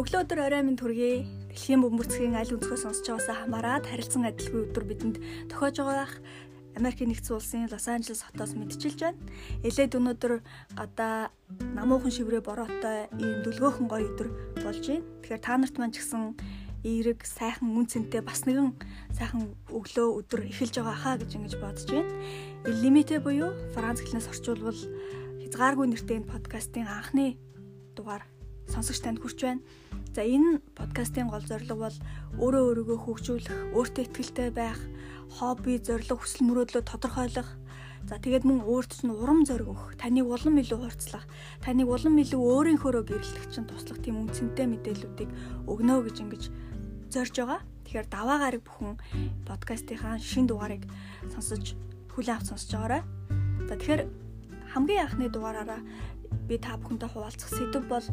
Өглөө өдөр орой минь төргий. Дэлхийн бөмбөрцгийн аль өнцгөөс сонсож байгаасаа хамаарат харилцан адилгүй өдөр бидэнд тохиож байгаа. Америкийн нэгдсэн улсын Лос Анжелес хотоос мэдчилж байна. Элээд өнөөдөр одоо намуухан шиврээ бороотой ийм дүлгөөхөн гоё өдөр болж байна. Тэгэхээр та нарт маань ч гэсэн эерэг сайхан үн цэнтэй бас нэгэн сайхан өглөө өдөр эхэлж байгаа хаа гэж ингэж бодож байна. Лимитэ буюу Франц хэлнээс орчуулбал хязгааргүй нэртэй энэ подкастын анхны дугаар сонсогч танд хүрч байна. За энэ подкастын гол зорилго бол өөрөө өөрийгөө хөгжүүлэх, өөртөө ихтэй байх, хобби, зорилго, хүсэл мөрөөдлөө тодорхойлох. За тэгээд мөн өөрт чинь урам зориг өгөх, таныг улам илүү хурцлах, таныг улам илүү өөрийнхөөрөө гэрэлтэх чинь туслах тийм үнцэнтэй мэдээллүүдийг өгнө гэж ингэж зорж байгаа. Тэгэхээр даваа гараг бүхэн подкастынхаа шин дугаарыг сонсож хүлээн авч сонсож байгаарай. За тэгэхээр хамгийн анхны дугаараараа би та бүхэнтэй хуваалцах сэдв бол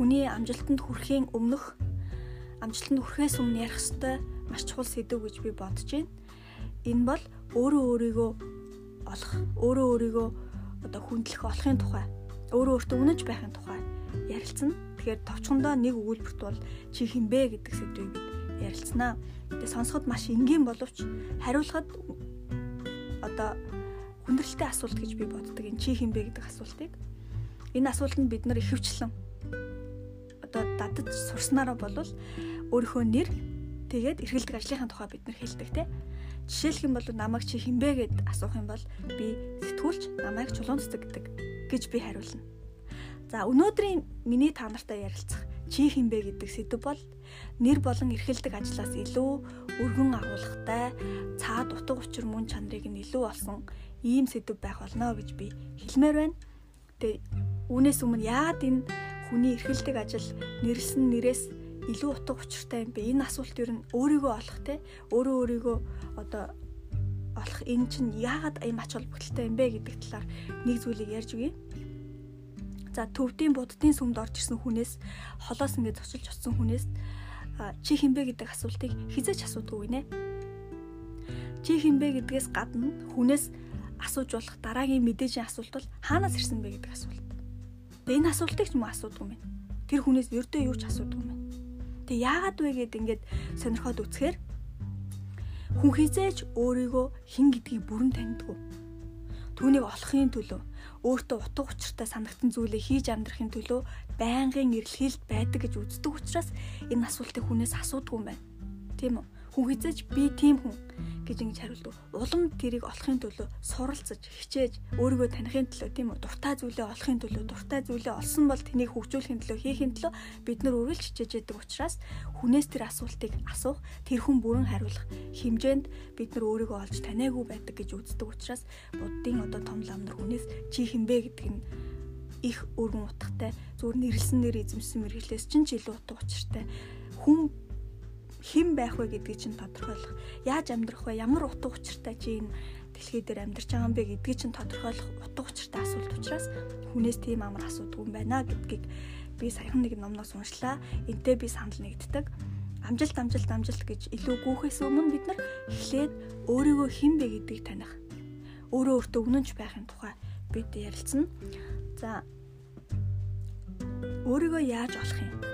хүний амжилтанд хүрэхийн өмнөх амжилтанд хүрэхээс өмнө ярих ёстой маш чухал сэдв гэж би бодож байна. Энэ бол өөрөө өөрийгөө олох, өөрөө өөрийгөө одоо хүндлэх олохын тухай, өөрөө өөртөө үнэнч байхын тухай ярилцсан. Тэгэхээр товчхондоо нэг өгүүлбэрт бол чи хинбэ гэдэг сэдвийг ярилцсанаа. Тэгээ сонсоход маш энгийн боловч хариулахад одоо хүндрэлтэй асуулт гэж би боддог. Энэ чи хинбэ гэдэг асуултыг. Энэ асуултанд бид нар ихэвчлэн одоо дадаж сурснараа болвол өөрийнхөө нэр тэгээд эргэлдэг ажлынхаа тухай бид нар хэлдэг те. Жишээлх юм бол намайг чи хинбэ гэд асуух юм бол би сэтгүүлч намайг чулуунцдаг гэдэг гэж би хариулна. За өнөөдрийн миний та нартай ярилцах чи хинбэ гэдэг сэдв бол нэр болон эрхэлдэг ажлаас илүү өргөн агуулгатай цаад утга учир мөн чанарыг нь илүү олсон ийм сэдв байх болно гэж би хэлмээр байна. Тэгээ үүнээс өмнө яагаад энэ хүний эрхэлдэг ажил нэрлсэн нэрээс илүү утга учиртай юм бэ? Энэ асуулт ер нь өөрийгөө олох те өөрөө өөрийгөө одоо олох энэ чинь яагаад ийм ач холбогдолтой юм бэ гэдэг талаар нэг зүйлийг ярьж өгье. За төвдийн буддын сүмд орж ирсэн хүнээс холоос ингээд зочилж очсон хүнээс чи хинбэ гэдэг асуултыг хизээч асуудаггүй нэ. Чи хинбэ гэдгээс гадна хүнээс асууж болох дараагийн мэдээжийн асуулт бол хаанаас ирсэн бэ гэдэг асуулт. Тэгээ энэ асуултыг ч мөн асуудаг юм байна. Тэр хүнээс ердөө юу ч асуудаг юм байна. Тэгээ яагаад вэ гэд ингээд сонирхоод үзэхээр хүн хизээч өөрийгөө хин гэдгийг бүрэн таньдгүй. Түүнийг олохын төлөө өөртөө утга учиртай санагтан зүйлээ хийж амьдрахын төлөө байнгын эрэлхийлд байдаг гэж үздэг учраас энэ асуултыг хүнээс асуудгүй юм байна. Тийм үү? Хүн хизээж би тийм хүн гэж ингэж хариулдаг. Улам тэрийг олохын төлөө суралцаж, хичээж, өөрийгөө танихын төлөө тийм үү? Дуртай зүйлээ олохын төлөө, дуртай зүйлээ олсон бол тэнийг хөгжүүлэхин төлөө, хийхин төлөө бид нар үргэлж хичээж яадаг учраас хүнээс тэр асуултыг асуух, тэр хүн бүрэн хариулах хэмжээнд бид нар өөрийгөө олж таниагүй байдаг гэж үздэг учраас буддын одоо том лам нар хүнээс чи хинбэ гэдэг нь их өргөн утгатай зүгээр нэрлсэн нэр эзэмсэн мэрэгчлээс чинь ч илүү утга учиртай хүн хэн байх вэ гэдгийг чинь тодорхойлох. Яаж амьдрах вэ? Ямар утга учиртай чи энэ дэлхий дээр амьдарч байгаа юм бэ гэдгийг чинь тодорхойлох утга учиртай асуулт учраас хүнээс тийм амар асуудаг юм байна гэдгийг би саяхан нэг номноос уншлаа. Энтэй би санал нэгддэг. Амжилт амжилт амжилт гэж илүү гүөхээс өмнө бид нар эхлээд өөрийгөө хэн бэ гэдгийг таних. Өөрөө өөртөө үнэнч байхын тухай бид ярилцсан. За өөрийгөө яаж олох юм?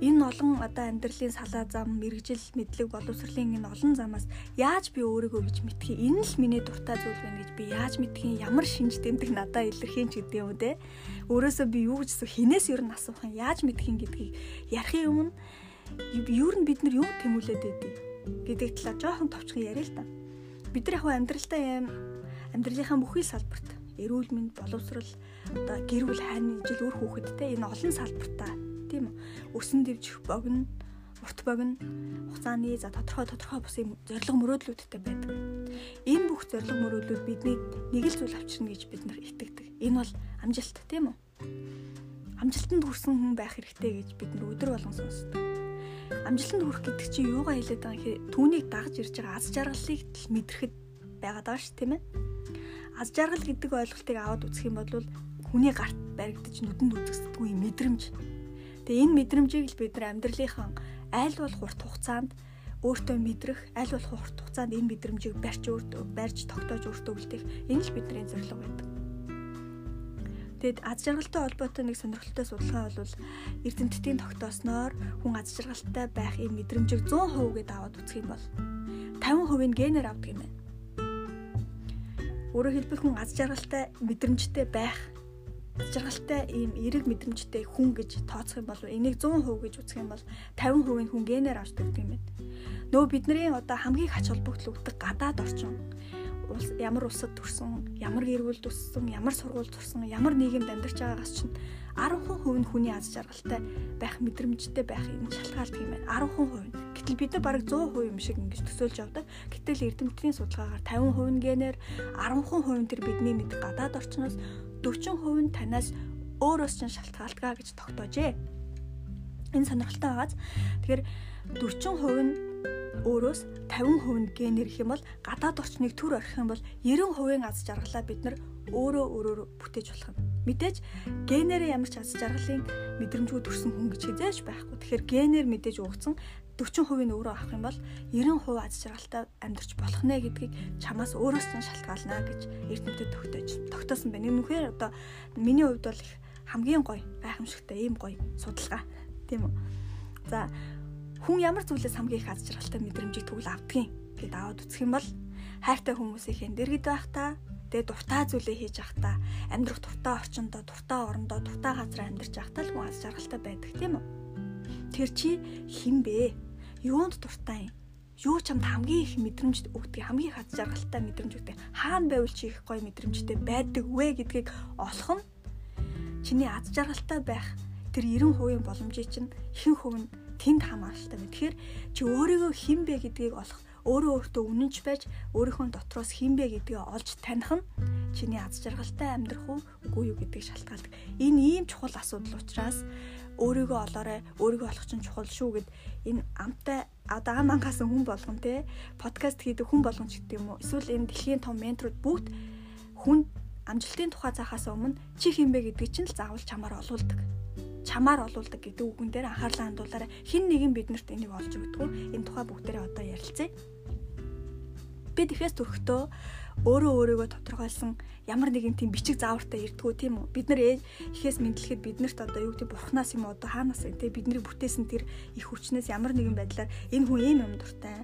Энэ олон одоо амьдралын салаа зам, мэрэгжил, мэдлэг, боловсролын энэ олон замаас яаж би өөрийгөө гэж мэдхий? Энэ л миний дуртай зүйл байна гэж би яаж мэдхий? Ямар шинж тэмдэг надад илэрхийн ч гэдэг юм те. Өөрөөсөө би юу гэж асуух, хинээс ер нь асуух юм, яаж мэдхин гэдгийг ярихын өмнө ер нь бид нар юу тэмүүлээд байдгийг гэдэг талаар жоохон товчхон яриа л та. Бид нар яг амьдралдаа юм амьдралынхаа бүхий салбарт эрүүл мэнд, боловсрол, одоо гэр бүл хайрны жил үр хүүхэдтэй энэ олон салбартаа тийм үү? Өсөн дэвжих богино, урт богино хугацааны за тодорхой тодорхой бус юм зориг мөрөөдлүүдтэй байдаг. Энэ бүх зориг мөрөөдлүүд бидний нэг л зүйл авчирна гэж бид нар итгэдэг. Энэ бол амжилт тийм үү? Амжилтанд хүрсэн хүн байх хэрэгтэй гэж бид нар өдөр болгон сонсдог. Амжилтанд хүрэх гэдэг чинь юугаа хэлээд байгаа юм хэ? Түүнийг дагж ирж байгаа аз жаргалыг л мэдрэхэд байгаад байгаа ш тийм ээ. Аз жаргал гэдэг ойлголтыг аваад үзэх юм бол хүний гарт баригдаж нүдэнд үзэгддэггүй мэдрэмж Тэгээ энэ мэдрэмжийг л бид нар амьдралынхаа аль болох урт хугацаанд өөртөө мэдрэх, аль болох урт хугацаанд энэ мэдрэмжийг барьж өөртөө барьж тогтоож өөртөө үлдээх энэ л бидний зорилго байдаг. Тэгэд аз жаргалтай холбоотой нэг сонирхолтой судалгаа бол эрдэмтдийн тогтоосноор хүн аз жаргалтай байх ийм мэдрэмжийг 100% гэдээ аваад үзэх юм бол 50% нь генээр авдаг юм байна. Өөрөөр хэлбэл хүн аз жаргалтай мэдрэмжтэй байх жаргалтай ийм эерэг мэдрэмжтэй хүн гэж тооцох юм бол энийг 100% гэж үзэх юм бол 50% нь хүн генээр авчдаг юм байна. Нөө бидний одоо хамгийн хач холбогдлогддог гадаад орчин улс ямар улсад төрсөн, ямар гэр бүл төссөн, ямар сургууль төрсөн, ямар нийгэмд амьдарч байгаагаас чинь 10% нь хүний аз жаргалтай байх мэдрэмжтэй байх энэ шалтгаалдаг юм байна. 10% нь. Гэтэл бид нар бараг 100% юм шиг ингэж төсөөлж явдаг. Гэтэл эрдэмтдийн судалгаагаар 50% нь генээр 10% төр бидний мэддэг гадаад орчноос 40% нь танаас өөрөөс чинь шалтгаалдаг гэж тогтоожээ. Энэ сонирхолтой байгааз. Тэгэхээр 40% нь өөрөөс 50% нь генер гэх юм бол гадаад орчныг төр орхих юм бол 90% аз жаргалаа бид нар өөрөө өөрөөр бүтээж болох юм. Мэдээж генерээ ямар ч аз жаргалын мэдрэмжгүй төрсэн хүн гэж хизээж байхгүй. Тэгэхээр генер мэдээж өгсөн 40% нь өөрөө авах юм бол 90% аз жаргалтай амьдарч болох нэ гэдгийг чамаас өөрөөс нь шалтгаална гэж эрдэмтэд тогтоож тогтоосон байна. Үнэхээр одоо миний хувьд бол хамгийн гоё гайхамшигтай ийм гоё судалгаа тийм үү. За хүн ямар зүйлээс хамгийн их аз жаргалтай мэдрэмжийг тэгвэл авдгийг гэд аваад үзэх юм бол хайртай хүмүүсийн дэргэд байхдаа тэгээ дуртай зүйлээ хийж байхдаа амьдрах дуртай орчиндөө дуртай орондоо дуртай газар амьдарч байхдаа л хүн аз жаргалтай байдаг тийм үү тэр чи хин бэ юунд дуртай юм юу чамд хамгийн их мэдрэмж өгдөг хамгийн их аз жаргалтай мэдрэмж өгдөг хаана байвал чи их гоё мэдрэмжтэй байдаг вэ гэдгийг олох нь чиний аз жаргалтай байх тэр 90% боломжийг чинь хэн хувь нь тэнд хамааралтай байна. Тэгэхээр чи өөрийгөө хэн бэ гэдгийг олох, өөрөө өөртөө үнэнч байж өөрийнхөө дотроос хэн бэ гэдгийг олж таних нь чиний аз жаргалтай амьдрах уу үгүй юу гэдгийг шалтгаалдаг. Энэ ийм чухал асуудал учраас өөрийгөө олоорой, өөрийгөө олох чинь чухал шүү гэд энэ амтай одоо ам ангасан хүн болгон те подкаст хийдэг хүн болгон ч гэдэг юм уу. Эсвэл энэ дэлхийн том менторууд бүгд хүн амжилтын тухай заахаас өмнө чи хин бэ гэдгийг чинь л заавал чамаар олуулдаг чамаар олуулдаг гэдэг үгэн дээр анхаарлаа хандуулаарай. Хин нэгэн биднэрт энийг олж өгдөг. Энэ тухай бүгдээрээ одоо ярилцъя. Би тэгэхээс төрөхдөө өөрөө өөрийгөө тодорхойлсон ямар нэгэн тийм бичиг заавартай ирдгүү тийм үү? Бид нар ихээс мэдлэхэд биднэрт одоо юу гэдэг бурхнаас юм одоо хаанаас те биднийг бүтээсэн тэр их хүчнээс ямар нэгэн байдлаар энэ хүн ийм юм дуртай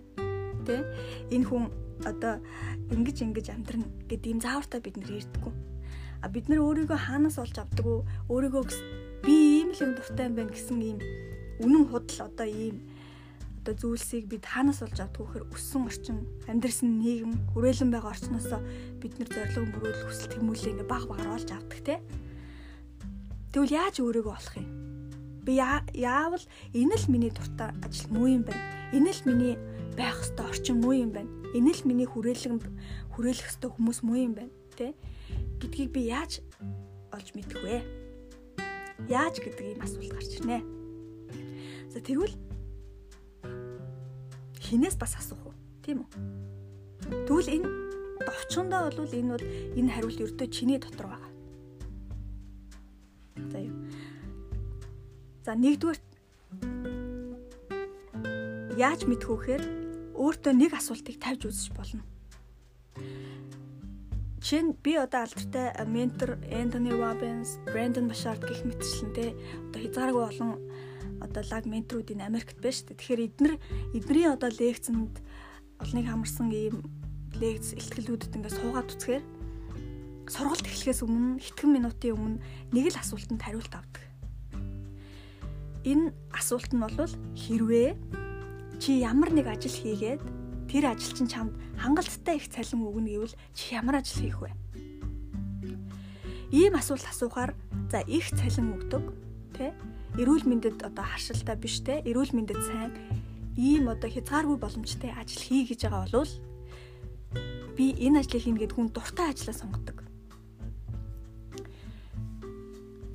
те энэ хүн одоо ингэж ингэж амьдрна гэдэг ийм заавартай бид нар ирдгүү а бид нар өөрийгөө хаанаас олж авдаг уу өөрийгөө би ийм л юм дуртай юм байна гэсэн ийм үнэн худал одоо ийм одоо зүйлсийг бид хаанаас олж авдаг вэ гэхээр өссөн орчин амьдрсан нийгэм хүрээлэн байгаа орчноос бид нар зорилго мөрөөл хүсэл тэмүүлээ ингээ баг багаар олж авдаг те. Тэгвэл яаж өөрийгөө олох юм? Би яавал энэ л миний дуртай ажил муу юм байна. Энэ л миний байх ёстой орчин муу юм байна. Энэ л миний хүрээлэн хүрээлэх ёстой хүмүүс муу юм байна те. Гэдгийг би яаж олж мэдэх вэ? Яаж гэдэг ийм асуулт гарч ирнэ. За тэгвэл хинээс бас асуух уу? Тийм үү? Тэгвэл энэ довчондоо бол энэ бол энэ хариулт өртөө чиний дотор байгаа. За юу. За нэгдүгээр яаж гэхээр өөртөө нэг асуултыг тавьж үзэж болно. Нь би одоо алдартай ментор Энтони Робинс, Брэндон Башард гэх мэтчлэнтэй одоо хязгааргүй олон одоо лаг менторууд энэ Америкт байна шүү дээ. Тэгэхээр эднэр эдний одоо лекцэнд олныг хамарсан ийм лекц ихтгэлүүдэд ингээд суугаад үцхээр сургалт эхлэхээс өмнө хэтгэн минутын өмнө нэг л асуултанд хариулт авдаг. Энэ асуулт нь бол хэрвээ чи ямар нэг ажил хийгээд тэр ажил чинь чамд хангалттай их цалин өгнө гэвэл чи ямар ажил хийх вэ? Ийм асуулт асуухаар за их цалин өгдөг тэ эрүүл мэндэд одоо харшилтай биш тэ эрүүл мэндэд сайн ийм одоо хязгааргүй боломжтой ажил хий гэж байгаа болвол би энэ ажлыг хийнэ гэд хүн дуртай ажлаа сонгодог.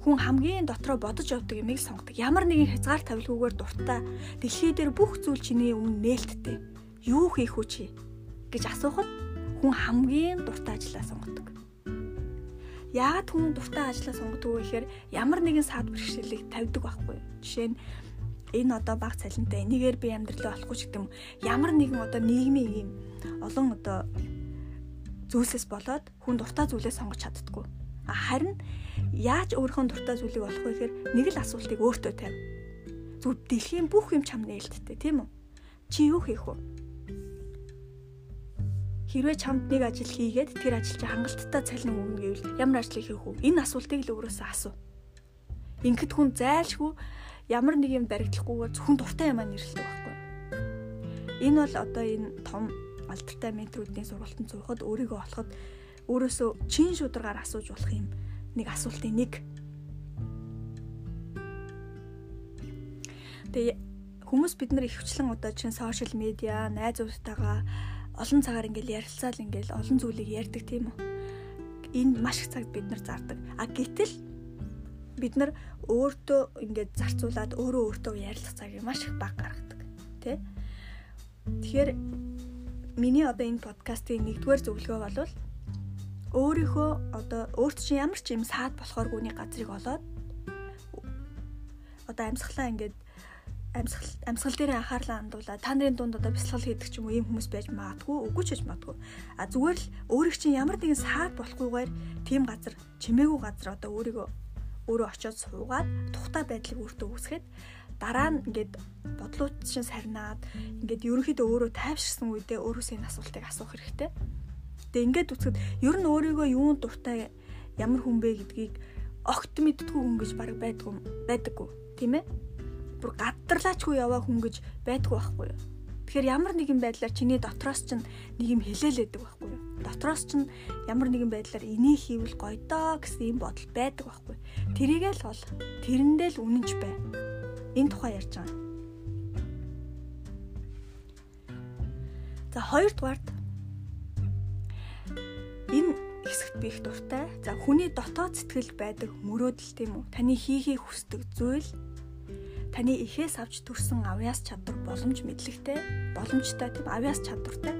Хүн хамгийн дотроо бодож явдаг юмыг сонгодог. Ямар нэгэн хязгаар тавилгүйгээр дуртай дэлхий дээр бүх зүйл чиний өмнө нээлттэй юу хийх үү чи гэж асуухад хүн хамгийн дуртай ажлаа сонгодог. Яагаад хүн дуртай ажлаа сонгодог вэ гэхээр ямар нэгэн саад бэрхшээлийг тавьдаг байхгүй. Жишээ нь энэ одоо баг цалинтай энийгээр би амьдралаа олохгүй ч гэдэг юм. Ямар нэгэн одоо нийгмийн юм олон одоо зүйлсээс болоод хүн дуртай зүйлээ сонгож чаддггүй. Харин яаж өөрийнхөө дуртай зүйлийг олох вэ гэхээр нэг л асуултыг өөртөө тавь. Зүг дэлхийн бүх юм чам нээлттэй тийм үү? Чи юу хийх вэ? Хэрвээ чамд нэг ажил хийгээд тэр ажил чи хангалттай цалин өгнө гэвэл ямар ажлыг хийх вэ? Энэ асуултыг л өөрөөсөө асуу. Ингээд хүн зайлшгүй ямар нэг юм баригдлахгүйгээр зөвхөн дуртай юмаа нэрлэдэг байхгүй. Энэ бол одоо энэ том алдартай менторуудын сургалтанд суухад өөрийгөө олоход өөрөөсөө чин шударгаар асууж болох юм нэг асуултын нэг. Тэгээ хүмүүс бид нар ихвчлэн одоо чин сошиал медиа, найзуудтайгаа олон цагаар ингээл ярилцаал ингээл олон зүйлийг ярьдаг тийм үү. Энэ маш их цагт бид нар зардаг. А гэтэл бид нар өөртөө ингээд зарцуулаад өөрөө өөртөө ярилцах цагийг маш их бага гаргадаг. Тэ? Тэгэхээр миний одоо энэ подкастын нэгдүгээр зөвлөгөө бол өөрийнхөө одоо өөрт чинь ямар ч юм саад болохоор гүний газрыг олоод одоо амьсгалаа ингээд амьсгал амьсгал дээр анхаарлаа хандуулаад та нарын дунд одоо бясалгал хийдэг ч юм уу ийм хүмүүс байж магадгүй үгүй ч гэж магадгүй. А зүгээр л өөрийг чинь ямар нэгэн саад болохгүйгээр тийм газар чимээгүй газар одоо өөрийгөө өөрөө очиод суугаад тухтай байдлыг өөртөө үүсгээд дараа нь ингээд бодлууд чинь сарнаад ингээд ерөнхийдөө өөрөө тайвширсан үедээ өөрөөсөө энэ асуултыг асуух хэрэгтэй. Тэгээ ингээд үцгэд ер нь өөрийгөө юунд дуртай ямар хүн бэ гэдгийг огт мэдтгүй хүн гэж баг байдгүй байдаггүй. Тийм ээ бүр гаддарлаачгүй яваа хүн гэж байдгүй байхгүй юу. Тэгэхээр ямар нэгэн байдлаар чиний дотроос ч нэг юм хэлээлээдэг байхгүй юу. Дотроос ч ямар нэгэн байдлаар энийг хийвэл гоё доо гэсэн юм бодол байдаг байхгүй. Тэрийгээ л бол тэрэндээ л үнэнч бай. Энэ тухай ярьж байгаа. За хоёрдугаард энэ хэсэгт би их дуртай. За хүний дотоод сэтгэл байдаг мөрөөдөл тийм үү? Таны хийхийг хүсдэг зүйл таны ихээс авч төрсэн авьяас чадвар боломж мэдлэгтэй боломжтой тийм авьяас чадвартай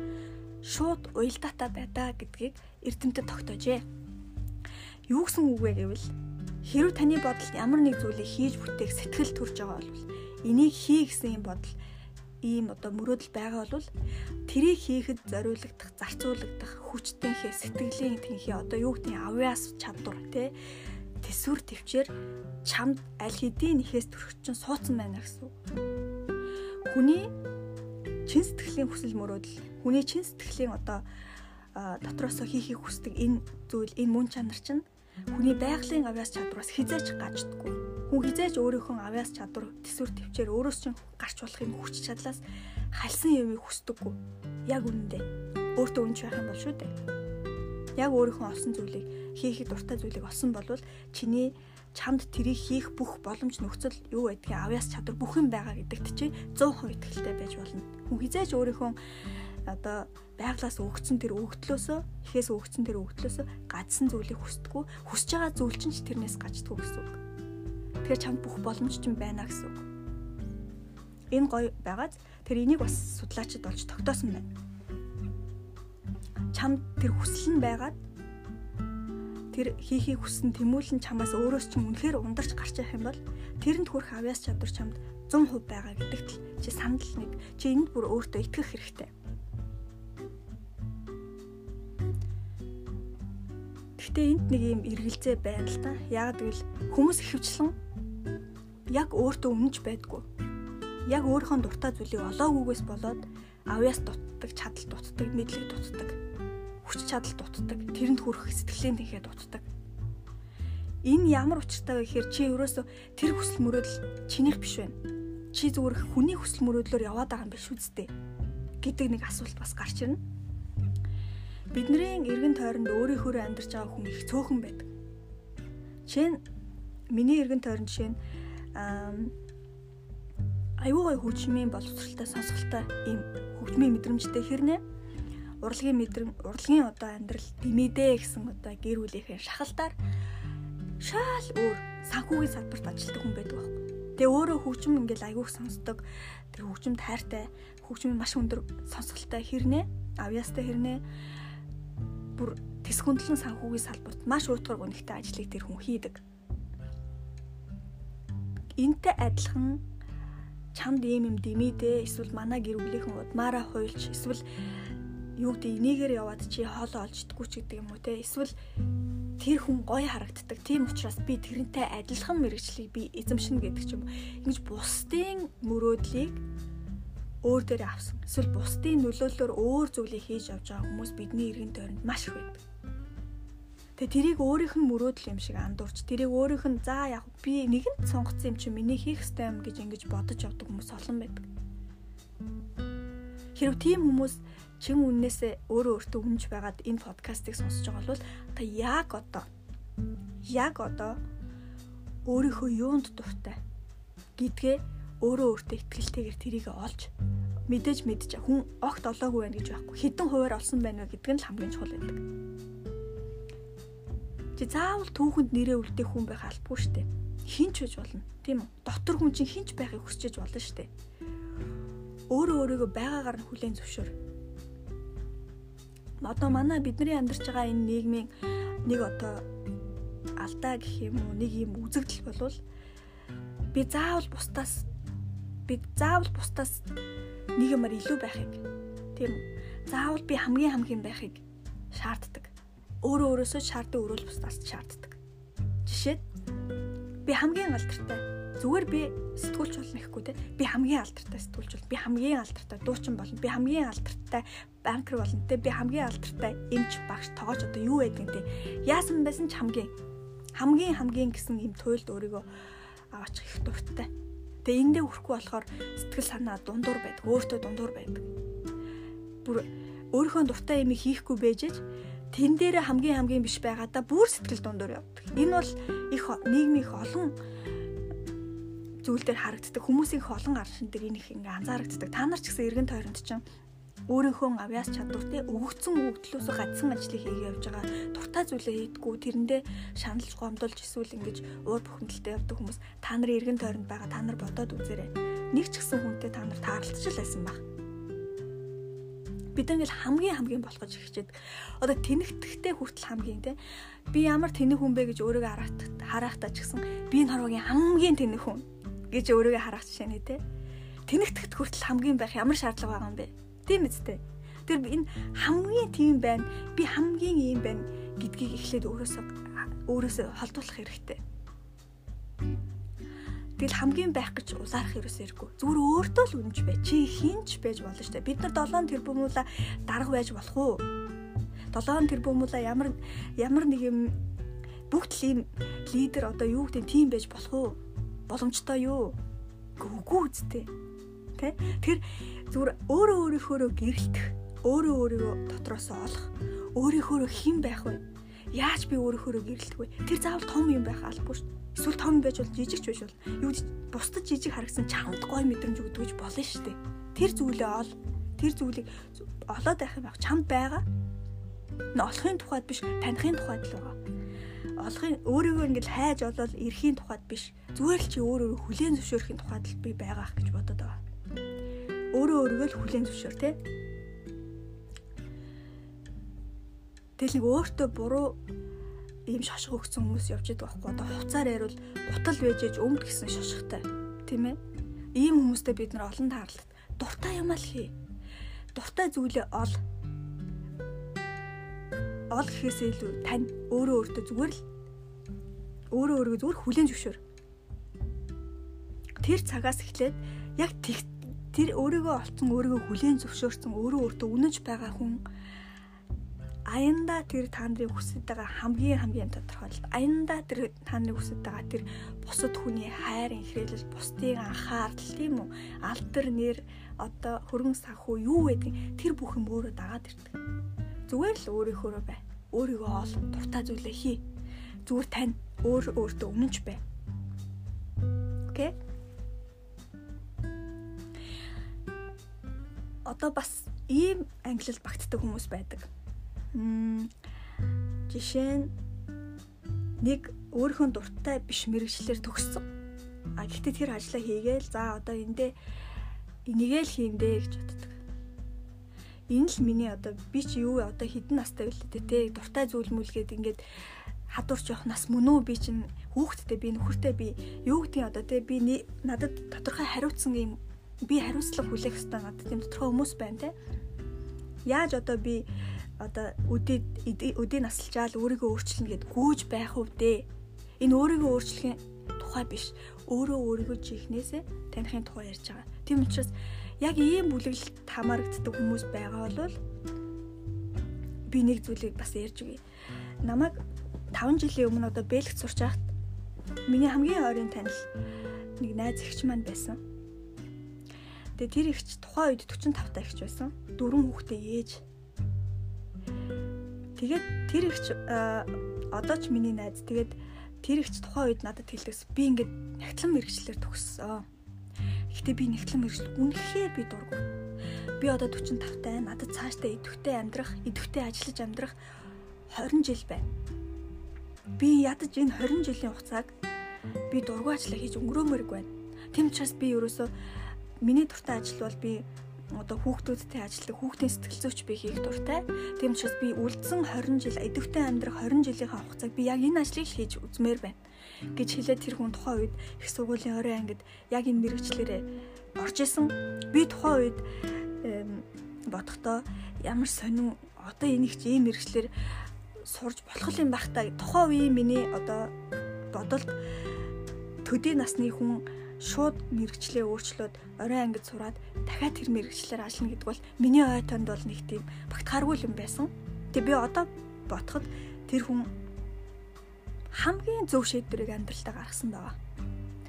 шууд уялдаатай байдаа гэдгийг эрдэмтэд тогтоожээ. Юу гэсэн үг вэ гэвэл хэрв таны бодолд ямар нэг зүйлийг хийж бүтээх сэтгэл төрж байгаа бол энийг хий гэсэн юм бодол ийм одоо мөрөөдөл байгаа бол тэрийг хийхэд зориулагдах, зарцуулагдах хүчтэнхээ сэтгэлийн тэнхээ одоо юу гэдэг нь авьяас чадвар тий тэсвэр төвчээр чамд аль хэдийн нэхээс төрөх чинь суудсан байна гэсэн. Хүний чин сэтгэлийн хүсэл мөрөөдөл, хүний чин сэтгэлийн одоо дотроосоо хийхийг хүсдэг энэ зүйл, энэ мөн чанар чинь хүний байгалийн авяас чадвараас хизээч гаждаггүй. Хүн хизээч өөрийнхөө авяас чадвар төсвөр төвчээр өөрөөс чинь гарч болох юм хүч чадлаас халсан юмыг хүсдэггүй. Яг үнэндээ өөртөө үнч байх юм бол шүү дээ яг өөрийнхөө олсон зүйлийг хийхэд дуртай зүйлийг олсон болвол чиний чамд тэрийг хийх бүх боломж нөхцөл юу байдгийг авьяас чадвар бүх юм байгаа гэдэгт чи 100% итгэлтэй байж болно. Хүн хизээж өөрийнхөө одоо байглаас өгцөн тэр өгдлөөсөө ихээс өгцөн тэр өгдлөөсөө гадсан зүйлийг хүсдэггүй хүсэж байгаа зүйл чинь ч тэрнээс гаждаггүй гэсэн үг. Тэгэхээр чамд бүх боломж чинь байна гэсэн үг. Энэ гоё байгааз тэр энийг бас судлаачид олж тогтоосон байна чамд тэр хүсэл нь байгаад тэр хийхийг хүссэн тэмүүлэн чамаас өөрөөс чинь үнэхээр ундарч гарч явах юм бол тэрэнд хүрэх авьяас чадвар чамд 100% байгаа гэдэгт л чи сандал нэг чи энд бүр өөртөө итгэх хэрэгтэй. Гэхдээ энд нэг юм эргэлзээ байна л та. Яг гэвэл хүмүүс ихэвчлэн яг өөртөө үнэнч байдгүй. Яг өөрийнхөө дуртай зүйлийг олоогүйгээс болоод авьяас дутдаг, чадал дутдаг, мэдлэг дутдаг хүч чадал дутдаг. Тэрэнд хүрэх сэтгэлийн тэнхээ дутдаг. Энэ ямар учиртай вэ гэхээр чи өөрөөсөө тэр хүсэл мөрөөдөл чинийх биш байна. Чи зүгээр хүний хүсэл мөрөөдлөөр яваад байгаа юм биш үсттэй гэдэг нэг асуулт бас гарч ирнэ. Бидний эргэн тойронд өөрийнхөө амьдарч байгаа хүн их цөөхөн байдаг. Жишээ нь миний эргэн тойрон жишээ нь аюу гай хөгжмийн боловсралтай сонсголтой ийм хөгжмийн мэдрэмжтэй хэрнээ урлагийн мэдрэн урлагийн одоо амьдрал димэдэ гэсэн одоо гэр бүлийнхээ шахалтаар шал өөр санхүүгийн салбарт ажилладаг хүн байдаг байхгүй. Тэгээ өөрөө хөгжим ингээл айгүйх сонсдог. Тэр хөгжимд хайртай, хөгжим маш өндөр сонсголтой хэрнээ, авьяастай хэрнээ бүр тэсхүндлэн санхүүгийн салбарт маш уутгар гонхтой ажлыг тэр хүн хийдэг. Энтэй адилхан чамд ийм юм димэдэ эсвэл манай гэр бүлийнхэн удмаараа хуйлч эсвэл юу гэдэг энийгээр яваад чи хоолоо олж идэггүй ч гэдэг юм уу те эсвэл тэр хүн гоё харагддаг. Тийм учраас би тэрнтэй адилхан мэрэгчлийг би эзэмшнэ гэдэг ч юм. Ингэж бусдын мөрөөдлийг өөр дээр авсан. Эсвэл бусдын нөлөөллөөр өөр зүйлийг хийж авч байгаа хүмүүс бидний эргэн тойронд маш их байдаг. Тэгээ тэрийг өөрийнх нь мөрөөдөл юм шиг андуурч тэрийг өөрийнх нь за яг би нэгэнд сонгоцсон юм чи миний хийх ёстой юм гэж ингэж бодож явдаг хүмүүс олон байдаг. Хэрвээ тийм хүмүүс чин үннээсээ өөрөө өөртөө үнж байгаад энэ подкастыг сонсож байгаа бол та яг одоо яг одоо өөрийнхөө юунд дуртай гэдгээ өөрөө өөртөө ихтгэлтэйгээр тэрийг олж мэдээж мэдж хүн огт олоогүй байна гэж байхгүй хэдэн хуваар олсон байна вэ гэдг нь л хамгийн чухал байдаг. Чи заавал түүхэнд нэрээ үлдээх хүн байх албагүй шүү дээ. Хинч гэж болно. Тийм үү? Дотор хүн чинь хинч байхыг хүсэж болно шүү дээ. Өөрөө өөрийгөө байгаагаар нь хүлээн зөвшөөр одоо манай бидний амьдарч байгаа энэ нийгмийн нэг одоо алдаа гэх юм уу нэг юм үзэгдэл болвол би заавал бусдаас би заавал бусдаас нэг юмар илүү байхыг тийм заавал би хамгийн хамгийн байхыг шаарддаг өөрөө өөрөөсөө шаарддаг өрөөл бусдаас шаарддаг. Жишээд би хамгийн алдартай зүгээр би сэтгүүлч болно гэхгүй те би хамгийн алдартай сэтгүүлч бол би хамгийн алдартай дуучин болно. Би хамгийн алдартай банкер болно те би хамгийн алдартай эмч багш тоогооч одоо юу байдаг те. Яасан байсан ч хамгийн хамгийн хамгийн гэсэн юм туйлд өөрийгөө аваачих их дуртай. Тэгээ эндээ хүрэхгүй болохоор сэтгэл санаа дундуур байдаг өөртөө дундуур байдаг. Бүр өөрийнхөө дуртай юм хийхгүй байжж тэн дээр хамгийн хамгийн биш байгаадаа бүр сэтгэл дундуур явдаг. Энэ бол их нийгмийн их олон зүйл дээр харагддаг. Хүмүүсийн их олон аршин дээр энэ их ингээ анзаарагддаг. Та нар ч гэсэн эргэн тойронд чинь өөрийнхөө авяас чадвар те өгөгдсөн өгөгдлөөсөө гацсан ажлыг хийгээ явж байгаа дуртай зүйлээ хийдгүү тэрэндээ шаналж гомдолж эсвэл ингэж уур бухимдалтай явдаг хүмүүс та нарын эргэн тойронд байгаа. Та нар бодоод үзээрэй. Нэг ч гэсэн хүнтэй та нар тааралцж л байсан баг бид ингээл хамгийн хамгийн болох гэж хичээд одоо тэнэгтэхтэй хүртэл хамгийн те би ямар тэнэг хүн бэ гэж өөрийгөө хараахтаа хараахтаа ч гэсэн би энэ хорвогийн хамгийн тэнэг хүн гэж өөрийгөө харах жишээ нэ тэ. Тэнэгтгэд хүртэл хамгийн байх ямар шаардлага байгаа юм бэ? Тийм үстэй. Тэр энэ хамгийн тийм байна. Би хамгийн ийм байна гэдгийг эхлээд өөрөөсөө өөрөөсөө холдуулах хэрэгтэй. Тэгэл хамгийн байх гэж узаарах ерөөсөө хэрэггүй. Зүгээр өөртөө л үнэнч бай. Чи хинч байж болно штэ. Бид нар 7 тэрбумуула дарга байж болох уу? 7 тэрбумуула ямар ямар нэг юм бүгд ийм лидер одоо юу гэдэг тийм байж болох уу? боломжтой юу? Үгүй үсттэй. Тэ? Тэр зүгээр өөрөө өөрийнхөө гэрэлтэх, өөрөө өөрийгөө дотроос олох, өөрийнхөө хэн байх вэ? Яаж би өөрийнхөө гэрэлтэх вэ? Тэр заавал том юм байх албагүй шүү. Эсвэл том байж бол жижиг ч байж бол юу бусдад жижиг харагсан чамд гой мэдрэмж өгдөг болно шүү дээ. Тэр зүйлээ ол. Тэр зүйлийг олоод байх юм байх чамд байгаа. Н олохын тухайд биш, таних тухайд л байгаа олохын өөрийгөө ингээл хайж олоод эрхийн тухайд биш зүгээр л чи өөрөө хүлээн зөвшөөрөхийн тухайд л би байгаах гэж бодоод байгаа. Өөрөө өөрийгөө л хүлээн зөвшөөр тэ. Тэгэл нэг өөртөө буруу ийм шошго өгсөн хүмүүс явж идэг байхгүй одоо хуцаар ярил утал байжээж өмд гэсэн шошготой. Тийм ээ ийм хүмүүстэй бид нар олон таарлаа дуртай юм аа л хий. Дуртай зүйлээ ол. Ол гэхээс илүү тань өөрөө өөртөө зүгээр л өөрөө өөрийгөө зүгээр хүлээн зөвшөөр. Тэр цагаас эхлээд яг тэр өөрийгөө олцсон өөрийгөө хүлээн зөвшөөрсөн өөрөө өөртөө үнэнч байгаа хүн аяндаа тэр та нарын хүсэж байгаа хамгийн хамгийн тодорхойлолт аяндаа тэр та нарын хүсэж байгаа тэр бусад хүний хайр инхрээлэл бусдын анхаарал тийм үү алдар нэр одоо хөргөн санхүү юу гэдэг тэр бүх юм өөрөө дагаад ирдэг зүгээр л өөрийнхөө бай өөрийгөө ол дуртай зүйлээ хий зүгээр тань өөр өөртөө өмнөж бай. Окей? Одоо бас ийм англил багтдаг хүмүүс байдаг. Жишээ нь нэг өөрийнхөө дуртай биш мэрэгчлэр төгссөн. А гэхдээ тэр ажлаа хийгээл за одоо эндээ энийгээ л хийндэ гэж боддог. Энэ л миний одоо би чи юу одоо хідэн настай байлээ те дуртай зүйл мүлгээд ингээд хадуурч явах нас мөн үү би чинь хүүхдтэй би нөхөртэй би юу гэдгийг одоо те би надад тодорхой хариуцсан юм би хариуцлага хүлээх хэвээр надад тийм тодорхой хүмүүс байна те яаж одоо би одоо өдөө өдөө насалчаал өөрийгөө өөрчилнө гэд гүйж байх үедээ энэ өөрийгөө өөрчлөхийн тухай биш өөрөө өөрийгөө чихнээсээ таних тухай ярьж байгаа. Тийм учраас яг ийм бүлэглэлт хамаарагддаг хүмүүс байгаа бол би нэг зүйлийг бас ярьж өгье. Намайг 5 жилийн өмнө одоо бэлгт сурч байхад миний хамгийн ойрын танил нэг найз эгч маань байсан. Тэгээ тэр эгч тухайн үед 45 та эгч байсан. Дөрвөн хүүхдээ ээж. Тэгээд тэр эгч одоо ч миний найз. Тэгээд тэр эгч тухайн үед надад хэлдэгс. Би ингээд нягтлан мэрэгчлэр төгссөн. Гэхдээ би нягтлан мэрэгчл үнэхээр би дургу. Би одоо 45 таа надад цаашдаа идэвхтэй амьдрах, идэвхтэй ажиллаж амьдрах 20 жил байна. Би ядаж энэ 20 жилийн хугацааг би дургу ажиллаа хийж өнгөрөөмөрг байна. Тэм учраас би ерөөсөө миний дуртай ажил бол би одоо хүүхдүүдтэй ажилладаг хүүхдийн сэтгэл зүйч би хийх дуртай. Тийм учраас би үлдсэн 20 жил идэвхтэй амьдрах 20 жилийнхаа хугацааг би яг энэ ажлыг хийж үзмээр байна гэж хэлээд тэр хүн тухайн үед их сургуулийн орой ангид яг энэ мэрэгчлэрээ орж исэн. Би тухайн үед бодохдоо ямар сонин одоо энийг чи ийм мэрэгчлэр сурж болох юм байх та тухайн үеийн миний одоо бодолд төдий насны хүн шууд мэрэгчлээ өөрчлөөд орой ангид сураад дахиад тэр мэрэгчлэр ажиллана гэдэг бол миний ой тонд бол нэг тийм багтахааргүй юм байсан. Тэгээ би одоо бодоход тэр хүн хамгийн зөв шийдвэрийг амьдралтаа гаргасан байгаа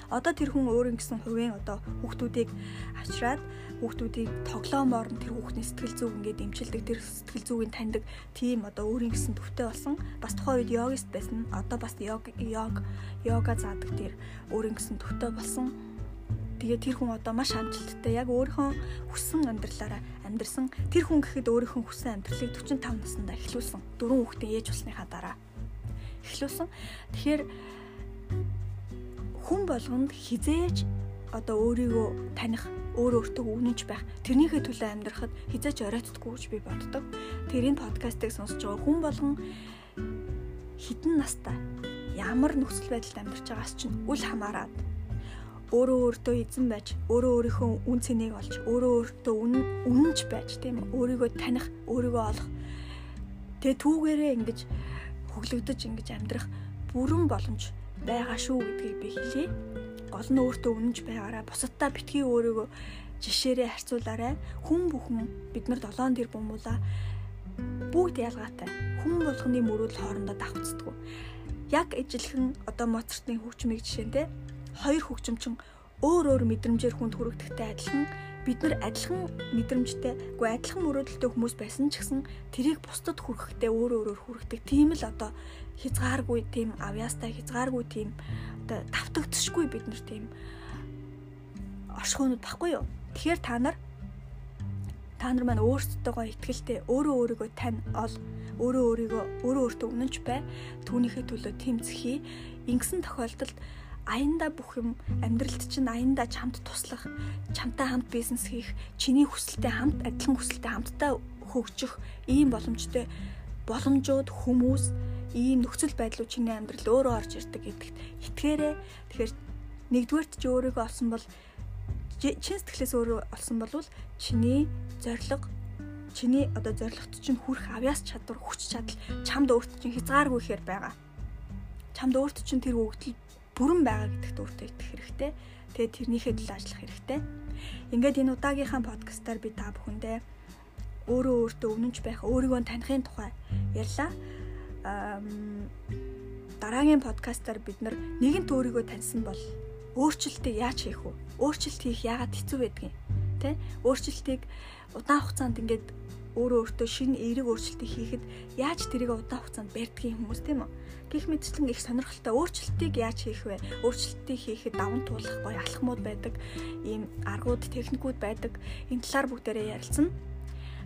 одоо тэр хүн өөрийн гэсэн хувийн одоо хүүхдүүдийг авчраад хүүхдүүдийг тоглоомоор нь тэр хүүхний сэтгэл зүг ингээд дэмчилдэг тэр сэтгэл зүгийг таньдаг тийм одоо өөрийн гэсэн төвтэй болсон. Бас тухайн үед йогист байсан. Одоо бас йог йог йога заадаг тэр өөрийн гэсэн төвтэй болсон. Тэгээ тэр хүн одоо маш амжилттай. Яг өөрийнхөө хүссэн амьдралаараа амьдрсан. Тэр хүн гэхэд өөрийнхөө хүссэн амьдралыг 45 наснда эхлүүлсэн. Дөрөв хүүхдээ ээж болсныхаа дараа эхлүүлсэн. Тэгэхээр хүн болгонд хизээж одоо өөрийгөө таних өөр өөртөө үнэнч байх тэрнийхээ төлөө амьдрахад хизээж оройтдаггүй гэж би боддог. Тэрийн подкастыг сонсож байгаа хүн болгон хідэн настай ямар нөхцөл байдалд амьдарч байгаас чинь үл хамааран өөрөө өөртөө эзэн байж өөрөө өөрийнхөө үн цэнийг олж өөрөө өөртөө үнэн үнэнч байж тийм өөрийгөө таних өөрийгөө олох тэгээ түүгээрээ ингэж хөглөгдөж ингэж амьдрах бүрэн боломж байгаа шүү гэдгийг би хэлье. Гол нь өөртөө үнэнч байгаараа бусадтай битгий өөрийгөө жишээрээ харьцуулаарай. Хүн бүхэн бид нар долоон дэр бумуула бүгд ялгаатай. Хүн болгоны мөрөөдөл хоорондоо давхцдаг. Яг ижилхэн одоо Моцартны хөгжмийг жишээнтэй хоёр хөгжимчин өөр өөр мэдрэмжээр хүнд хүрэгдэхтэй адилхан бид нар адилхан мэдрэмжтэй, үгүй адилхан мөрөөдөлтэй хүмүүс байсан ч гэсэн тэрийг бусдад хүргэхдээ өөр өөрөөр хүргэдэг. Тийм л одоо хязгааргүй тийм авьяастай хязгааргүй тийм одоо давтагдчихгүй бид нар тийм оршихуунууд баггүй юу. Тэгэхээр та нар та нар маань өөрсдөө ихтгэлтэй өөрөө өөрийгөө тань ол өөрөө өөрийгөө өөрөө өөртөө үнэнч бай түүнийхээ төлөө тэмцэхий ингэсэн тохиолдолд аяндаа бүх юм амьдралд чинь аяндаа чамд туслах, чамтай хамт бизнес хийх, чиний хүсэлтэд хамт адилхан хүсэлтэд хамтдаа хөгжих ийм боломжтой боломжууд хүмүүс ийм нөхцөл байдлууд чиний амьдрал өөрөө орж ирдэг гэдэгт итгээрэй. Тэгэхээр нэгдүгээрт чи өөрийгөө олсон бол чин сэтгэлээс өөрөө олсон бол чиний зориг чиний одоо зоригт чинь хүрэх авяас чадвар хүч чадал чамд өөрт чинь хязгааргүй ихээр байгаа. Чамд өөрт чинь тэр өгдөл бүрэн байгаа гэдэгт өөртөө итгэх хэрэгтэй. Тэгээд тэрнийхээ төлөө ажиллах хэрэгтэй. Ингээд энэ удаагийнхаа подкастаар би та бүхэндээ өөрөө өөртөө үнэнч байх, өөрийгөө танихын тухай ярьлаа. Дараагийн подкастаар бид нар нэгэнт өөрийгөө таньсан бол өөрчлөлтийг яаж хийх вэ? Өөрчлөлт хийх яагаад хэцүү байдгийг тэ? Өөрчлөлтийг удаан хугацаанд ингээд өөрөө өөртөө шинэ эерэг өөрчлөлтийг хийхэд яаж тэрийг удаан хугацаанд барьдгийг хүмүүс тийм үү? гих мэдчлэн их сонирхолтой өөрчлөлтийг яаж хийх вэ? Өөрчлөлтийг хийхэд даван туулах гоё алхмууд байдаг, ийм аргууд, техникүүд байдаг. Энэ талаар бүгдээрээ ярилцсан.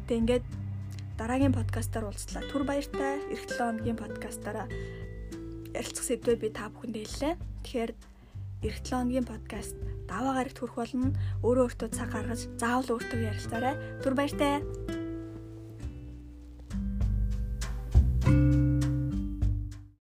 Тэгээ ингээд дараагийн подкастаар уулзлаа. Түр баяртай. Эх 7 хоногийн подкастаараа ярилцах сэдвээ би та бүхэнд хэллээ. Тэгэхээр эх 7 хоногийн подкаст даваа гарагт хүрэх болно. Өөрөө өөртөө цаг гаргаж заавал өөртөө ярилцаарай. Түр баяртай.